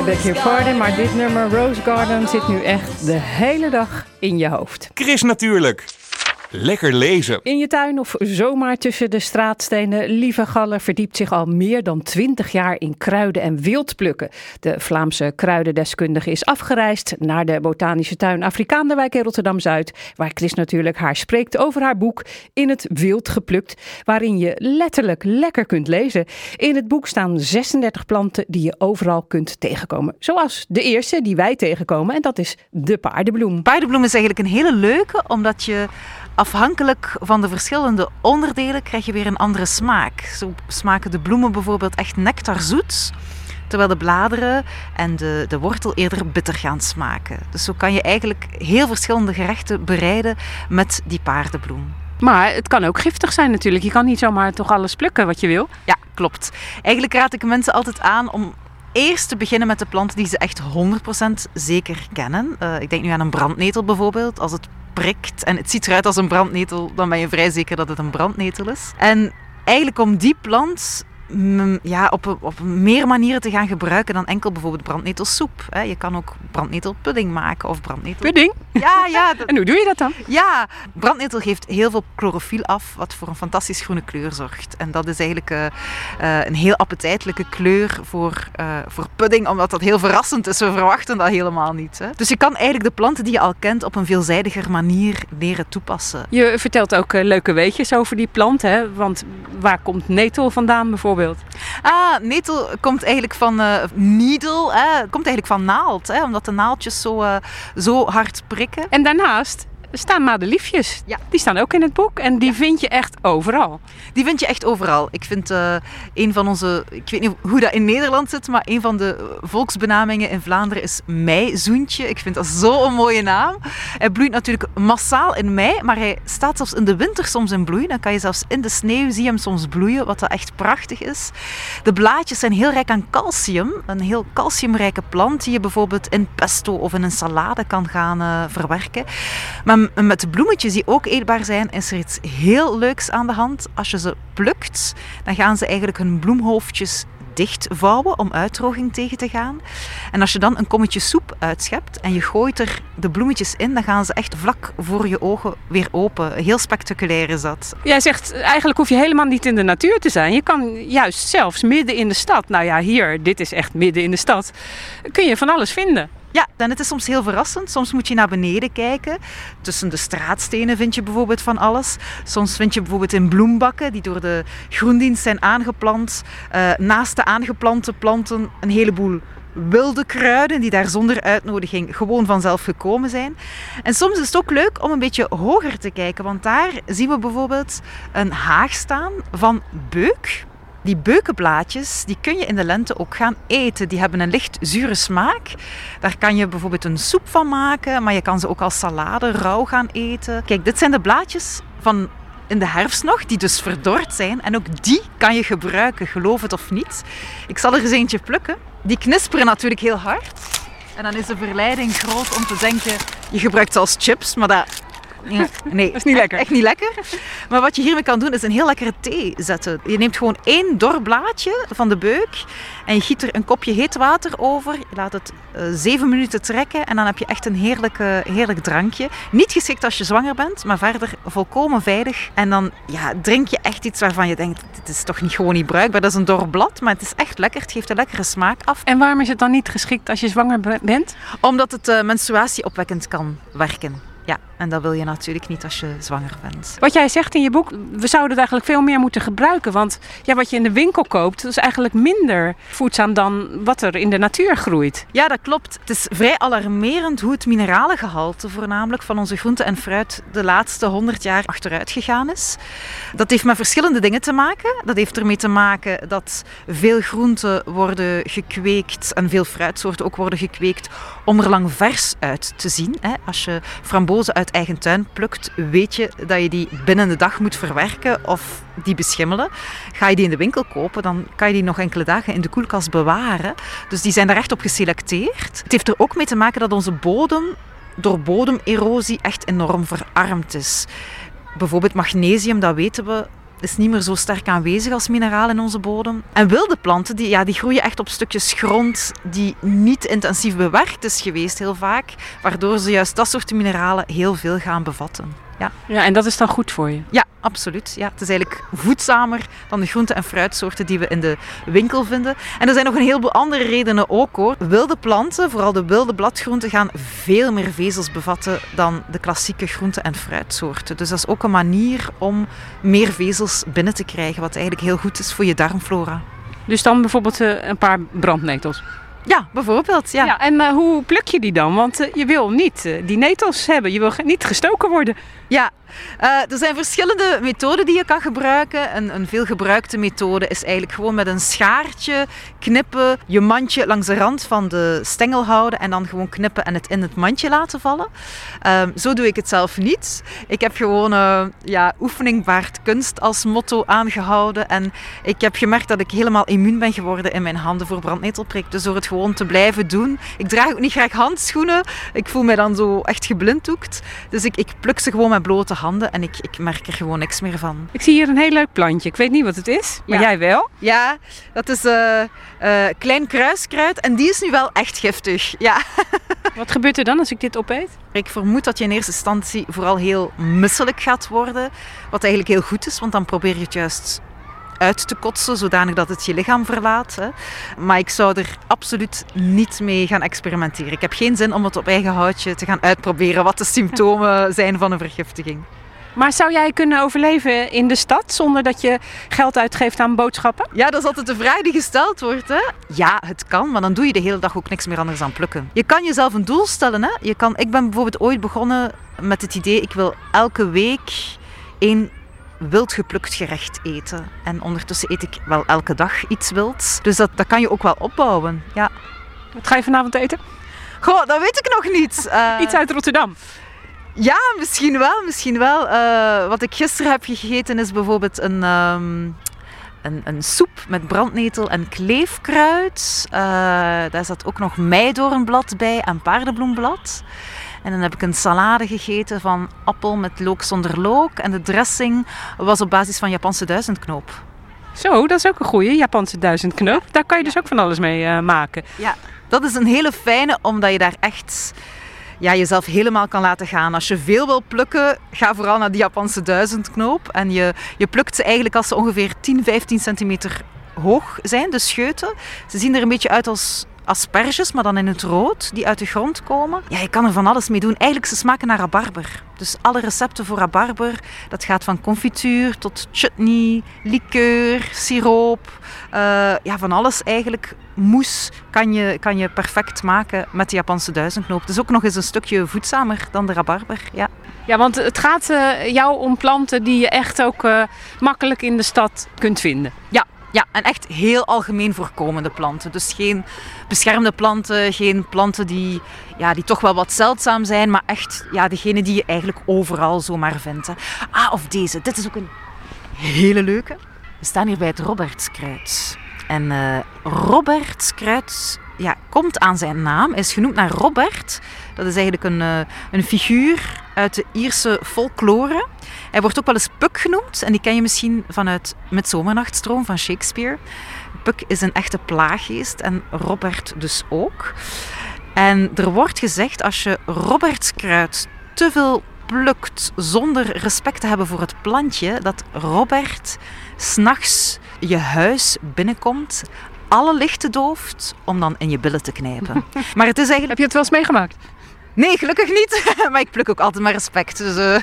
I beg your pardon, maar dit nummer Rose Garden zit nu echt de hele dag in je hoofd. Chris Natuurlijk. Lekker lezen. In je tuin of zomaar tussen de straatstenen. Lieve Galler verdiept zich al meer dan 20 jaar in kruiden en wildplukken. De Vlaamse kruidendeskundige is afgereisd naar de botanische tuin Afrikaanderwijk in Rotterdam-Zuid. Waar Chris natuurlijk haar spreekt over haar boek In het Wild geplukt. Waarin je letterlijk lekker kunt lezen. In het boek staan 36 planten die je overal kunt tegenkomen. Zoals de eerste die wij tegenkomen en dat is de paardenbloem. Paardenbloem is eigenlijk een hele leuke, omdat je afhankelijk van de verschillende onderdelen krijg je weer een andere smaak. Zo smaken de bloemen bijvoorbeeld echt nectarzoet, terwijl de bladeren en de, de wortel eerder bitter gaan smaken. Dus zo kan je eigenlijk heel verschillende gerechten bereiden met die paardenbloem. Maar het kan ook giftig zijn natuurlijk. Je kan niet zomaar toch alles plukken wat je wil. Ja, klopt. Eigenlijk raad ik mensen altijd aan om eerst te beginnen met de planten die ze echt 100% zeker kennen. Eh, ik denk nu aan een brandnetel bijvoorbeeld. Als het prikt en het ziet eruit als een brandnetel, dan ben je vrij zeker dat het een brandnetel is. En eigenlijk om die plant ja, op, op meer manieren te gaan gebruiken dan enkel bijvoorbeeld brandnetelsoep. hè. Je kan ook brandnetelpudding maken of brandnetel... Pudding? Ja, ja. [LAUGHS] En hoe doe je dat dan? Ja, brandnetel geeft heel veel chlorofiel af, wat voor een fantastisch groene kleur zorgt. En dat is eigenlijk eh, eh, een heel appetijtelijke kleur voor, eh, voor pudding, omdat dat heel verrassend is. We verwachten dat helemaal niet. Hè. Dus je kan eigenlijk de planten die je al kent op een veelzijdiger manier leren toepassen. Je vertelt ook leuke weetjes over die plant, hè? Want waar komt netel vandaan bijvoorbeeld? Ah, netel komt eigenlijk van eh needle, hè. komt eigenlijk van naald, hè, omdat de naaldjes zo, eh, zo hard prikken. En daarnaast staan madeliefjes. Ja. Die staan ook in het boek en die vind je echt overal. Die vind je echt overal. Ik vind eh, een van onze, ik weet niet hoe dat in Nederland zit, maar een van de volksbenamingen in Vlaanderen is meizoentje. Ik vind dat zo'n mooie naam. Hij bloeit natuurlijk massaal in mei, maar hij staat zelfs in de winter soms in bloei. Dan kan je zelfs in de sneeuw zie je hem soms bloeien, wat dat echt prachtig is. De blaadjes zijn heel rijk aan calcium. Een heel calciumrijke plant die je bijvoorbeeld in pesto of in een salade kan gaan eh, verwerken. Maar m- met de bloemetjes die ook eetbaar zijn, is er iets heel leuks aan de hand. Als je ze plukt, dan gaan ze eigenlijk hun bloemhoofdjes dichtvouwen om uitdroging tegen te gaan. En als je dan een kommetje soep uitschept en je gooit er de bloemetjes in, dan gaan ze echt vlak voor je ogen weer open. Heel spectaculair is dat. Jij zegt eigenlijk hoef je helemaal niet in de natuur te zijn. Je kan juist zelfs midden in de stad. Nou ja, hier, dit is echt midden in de stad. Kun je van alles vinden. Ja, en het is soms heel verrassend. Soms moet je naar beneden kijken. Tussen de straatstenen vind je bijvoorbeeld van alles. Soms vind je bijvoorbeeld in bloembakken die door de groendienst zijn aangeplant. eh, naast de aangeplante planten een heleboel wilde kruiden die daar zonder uitnodiging gewoon vanzelf gekomen zijn. En soms is het ook leuk om een beetje hoger te kijken, want daar zien we bijvoorbeeld een haag staan van beuk. Die beukenblaadjes die kun je in de lente ook gaan eten. Die hebben een licht zure smaak. Daar kan je bijvoorbeeld een soep van maken, maar je kan ze ook als salade rauw gaan eten. Kijk, dit zijn de blaadjes van in de herfst nog, die dus verdord zijn. En ook die kan je gebruiken, geloof het of niet. Ik zal er eens eentje plukken. Die knisperen natuurlijk heel hard. En dan is de verleiding groot om te denken, je gebruikt ze als chips, maar dat... Nee, dat is niet lekker. Echt niet lekker. Maar wat je hiermee kan doen, is een heel lekkere thee zetten. Je neemt gewoon één dor blaadje van de beuk en je giet er een kopje heet water over. Je laat het eh, zeven minuten trekken en dan heb je echt een heerlijke, heerlijk drankje. Niet geschikt als je zwanger bent, maar verder volkomen veilig. En dan ja, drink je echt iets waarvan je denkt, dit is toch niet gewoon niet bruikbaar. Dat is een dor blad, maar het is echt lekker. Het geeft een lekkere smaak af. En waarom is het dan niet geschikt als je zwanger be- bent? Omdat het eh, menstruatieopwekkend kan werken. Ja, en dat wil je natuurlijk niet als je zwanger bent. Wat jij zegt in je boek, we zouden het eigenlijk veel meer moeten gebruiken. Want ja, wat je in de winkel koopt, is eigenlijk minder voedzaam dan wat er in de natuur groeit. Ja, dat klopt. Het is vrij alarmerend hoe het mineralengehalte voornamelijk van onze groente en fruit de laatste 100 jaar achteruit gegaan is. Dat heeft met verschillende dingen te maken. Dat heeft ermee te maken dat veel groenten worden gekweekt en veel fruitsoorten ook worden gekweekt om er lang vers uit te zien. Als je frambozen uit eigen tuin plukt, weet je dat je die binnen de dag moet verwerken of die beschimmelen. Ga je die in de winkel kopen, dan kan je die nog enkele dagen in de koelkast bewaren. Dus die zijn daar echt op geselecteerd. Het heeft er ook mee te maken dat onze bodem door bodemerosie echt enorm verarmd is. Bijvoorbeeld magnesium, dat weten we, is niet meer zo sterk aanwezig als mineraal in onze bodem. En wilde planten, die, ja, die groeien echt op stukjes grond die niet intensief bewerkt is geweest heel vaak, waardoor ze juist dat soort mineralen heel veel gaan bevatten. Ja. Ja, en dat is dan goed voor je. Ja, absoluut. Ja, het is eigenlijk voedzamer dan de groente- en fruitsoorten die we in de winkel vinden. En er zijn nog een heleboel andere redenen ook hoor. Wilde planten, vooral de wilde bladgroenten, gaan veel meer vezels bevatten dan de klassieke groente- en fruitsoorten. Dus dat is ook een manier om meer vezels binnen te krijgen, wat eigenlijk heel goed is voor je darmflora. Dus dan bijvoorbeeld eh, een paar brandnetels. Ja, bijvoorbeeld. Ja. en eh, hoe pluk je die dan? Want eh, je wil niet die netels hebben. Je wil niet gestoken worden. Ja, eh, er zijn verschillende methoden die je kan gebruiken. Een, een veelgebruikte methode is eigenlijk gewoon met een schaartje knippen, je mandje langs de rand van de stengel houden en dan gewoon knippen en het in het mandje laten vallen. Ehm, zo doe ik het zelf niet. Ik heb gewoon eh, ja, oefening baart kunst als motto aangehouden en ik heb gemerkt dat ik helemaal immuun ben geworden in mijn handen voor brandnetelprik. Dus door het gewoon te blijven doen. Ik draag ook niet graag handschoenen. Ik voel mij dan zo echt geblinddoekt. Dus ik, ik pluk ze gewoon met blote handen en ik, ik merk er gewoon niks meer van. Ik zie hier een heel leuk plantje. Ik weet niet wat het is, maar Ja. jij wel. Ja, dat is eh, eh, klein kruiskruid en die is nu wel echt giftig. Ja. [LAUGHS] Wat gebeurt er dan als ik dit opeet? Ik vermoed dat je in eerste instantie vooral heel misselijk gaat worden. Wat eigenlijk heel goed is, want dan probeer je het juist uit te kotsen, zodanig dat het je lichaam verlaat. Hè. Maar ik zou er absoluut niet mee gaan experimenteren. Ik heb geen zin om het op eigen houtje te gaan uitproberen wat de symptomen [LAUGHS] zijn van een vergiftiging. Maar zou jij kunnen overleven in de stad zonder dat je geld uitgeeft aan boodschappen? Ja, dat is altijd de vraag die gesteld wordt. Hè? Ja, het kan, maar dan doe je de hele dag ook niks meer anders dan plukken. Je kan jezelf een doel stellen. Hè? Je kan, ik ben bijvoorbeeld ooit begonnen met het idee, ik wil elke week één wild geplukt gerecht eten. En ondertussen eet ik wel elke dag iets wilds. Dus dat, dat kan je ook wel opbouwen. Ja. Wat ga je vanavond eten? Goh, dat weet ik nog niet. [LAUGHS] Eh, Iets uit Rotterdam. Ja, misschien wel, misschien wel. Eh, wat ik gisteren heb gegeten is bijvoorbeeld een, ehm, een, een soep met brandnetel en kleefkruid. Eh, daar zat ook nog meidoornblad bij en paardenbloemblad. En dan heb ik een salade gegeten van appel met look zonder look. En de dressing was op basis van Japanse duizendknoop. Zo, dat is ook een goeie, Japanse duizendknoop. Daar kan je dus ook van alles mee eh, maken. Ja, dat is een hele fijne, omdat je daar echt ja, jezelf helemaal kan laten gaan. Als je veel wil plukken, ga vooral naar die Japanse duizendknoop. En je, je plukt ze eigenlijk als ze ongeveer 10, 15 centimeter hoog zijn, de scheuten. Ze zien er een beetje uit als asperges, maar dan in het rood, die uit de grond komen. Ja, je kan er van alles mee doen. Eigenlijk, ze smaken naar rabarber. Dus alle recepten voor rabarber, dat gaat van confituur tot chutney, liqueur, siroop. eh, ja, van alles eigenlijk. Moes kan je, kan je perfect maken met de Japanse duizendknoop. Het is ook nog eens een stukje voedzamer dan de rabarber. Ja. Ja, want het gaat eh, jou om planten die je echt ook eh, makkelijk in de stad kunt vinden. Ja, ja, en echt heel algemeen voorkomende planten. Dus geen beschermde planten, geen planten die, ja, die toch wel wat zeldzaam zijn, maar echt ja, degene die je eigenlijk overal zomaar vindt. Hè. Ah, of deze. Dit is ook een hele leuke. We staan hier bij het Robertskruid. En eh Robertskruid ja, komt aan zijn naam, is genoemd naar Robert. Dat is eigenlijk een, eh, een figuur uit de Ierse folklore. Hij wordt ook wel eens Puck genoemd en die ken je misschien vanuit Midsomernachtstroom van Shakespeare. Puck is een echte plaaggeest en Robert dus ook. En er wordt gezegd als je Robertskruid te veel plukt zonder respect te hebben voor het plantje, dat Robert s'nachts je huis binnenkomt, alle lichten dooft om dan in je billen te knijpen. [LAUGHS] Maar het is eigenlijk... Heb je het wel eens meegemaakt? Nee, gelukkig niet. [LAUGHS] maar ik pluk ook altijd maar respect. Dus, eh,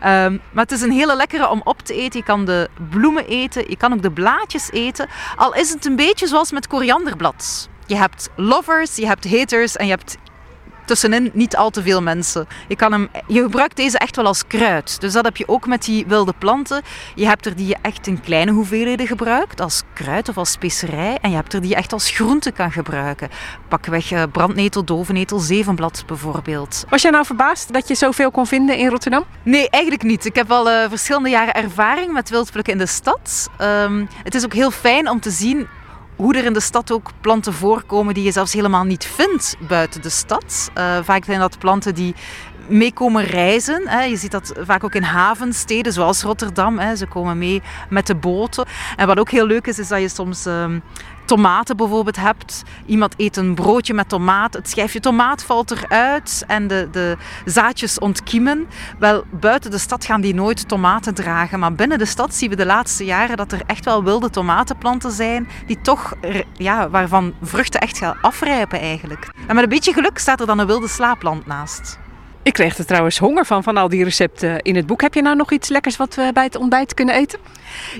ehm, maar het is een hele lekkere om op te eten. Je kan de bloemen eten, je kan ook de blaadjes eten. Al is het een beetje zoals met korianderblad. Je hebt lovers, je hebt haters en je hebt tussenin niet al te veel mensen. Je, kan hem, je gebruikt deze echt wel als kruid. Dus dat heb je ook met die wilde planten. Je hebt er die je echt in kleine hoeveelheden gebruikt, als kruid of als specerij. En je hebt er die je echt als groente kan gebruiken. Pakweg eh, brandnetel, dovennetel, zevenblad bijvoorbeeld. Was jij nou verbaasd dat je zoveel kon vinden in Rotterdam? Nee, eigenlijk niet. Ik heb al eh, verschillende jaren ervaring met wildplukken in de stad. Ehm, het is ook heel fijn om te zien hoe er in de stad ook planten voorkomen die je zelfs helemaal niet vindt buiten de stad. Eh, vaak zijn dat planten die mee komen reizen. Hè. Je ziet dat vaak ook in havensteden, zoals Rotterdam. Hè. Ze komen mee met de boten. En wat ook heel leuk is, is dat je soms ehm, tomaten bijvoorbeeld hebt. Iemand eet een broodje met tomaat. Het schijfje tomaat valt eruit en de, de zaadjes ontkiemen. Wel, buiten de stad gaan die nooit tomaten dragen. Maar binnen de stad zien we de laatste jaren dat er echt wel wilde tomatenplanten zijn. Die toch, ja, waarvan vruchten echt gaan afrijpen eigenlijk. En met een beetje geluk staat er dan een wilde slaapplant naast. Ik kreeg er trouwens honger van, van al die recepten in het boek. Heb je nou nog iets lekkers wat we bij het ontbijt kunnen eten?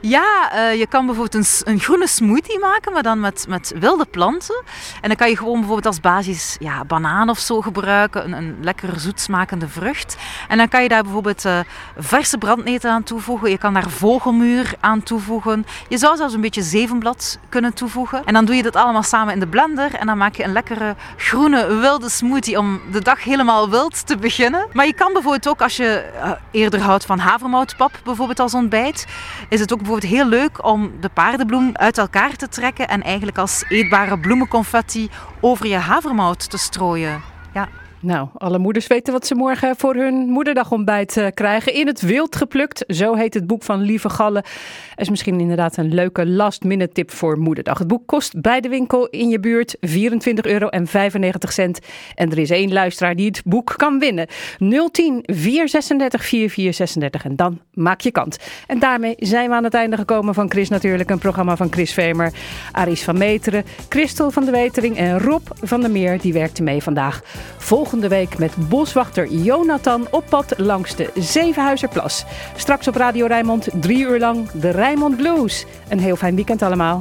Ja, eh, je kan bijvoorbeeld een, een groene smoothie maken, maar dan met, met wilde planten. En dan kan je gewoon bijvoorbeeld als basis ja, banaan of zo gebruiken, een, een lekker zoetsmakende vrucht. En dan kan je daar bijvoorbeeld eh, verse brandneten aan toevoegen. Je kan daar vogelmuur aan toevoegen. Je zou zelfs een beetje zevenblad kunnen toevoegen. En dan doe je dat allemaal samen in de blender en dan maak je een lekkere groene wilde smoothie om de dag helemaal wild te beginnen. Maar je kan bijvoorbeeld ook, als je eh, eerder houdt van havermoutpap bijvoorbeeld als ontbijt, is het ook bijvoorbeeld heel leuk om de paardenbloem uit elkaar te trekken en eigenlijk als eetbare bloemenconfetti over je havermout te strooien. Nou, alle moeders weten wat ze morgen voor hun moederdagontbijt eh, krijgen. In het wild geplukt, zo heet het boek van Lieve Galle. Is misschien inderdaad een leuke last-minute tip voor moederdag. Het boek kost bij de winkel in je buurt 24,95 euro. En er is één luisteraar die het boek kan winnen. 010 436 4436 en dan maak je kant. En daarmee zijn we aan het einde gekomen van Chris Natuurlijk. Een programma van Chris Vemer, Aris van Meteren, Christel van de Wetering en Rob van der Meer. Die werkte mee vandaag. Volgende week met boswachter Jonathan op pad langs de Zevenhuizerplas. Straks op Radio Rijnmond drie uur lang de Rijnmond Blues. Een heel fijn weekend allemaal.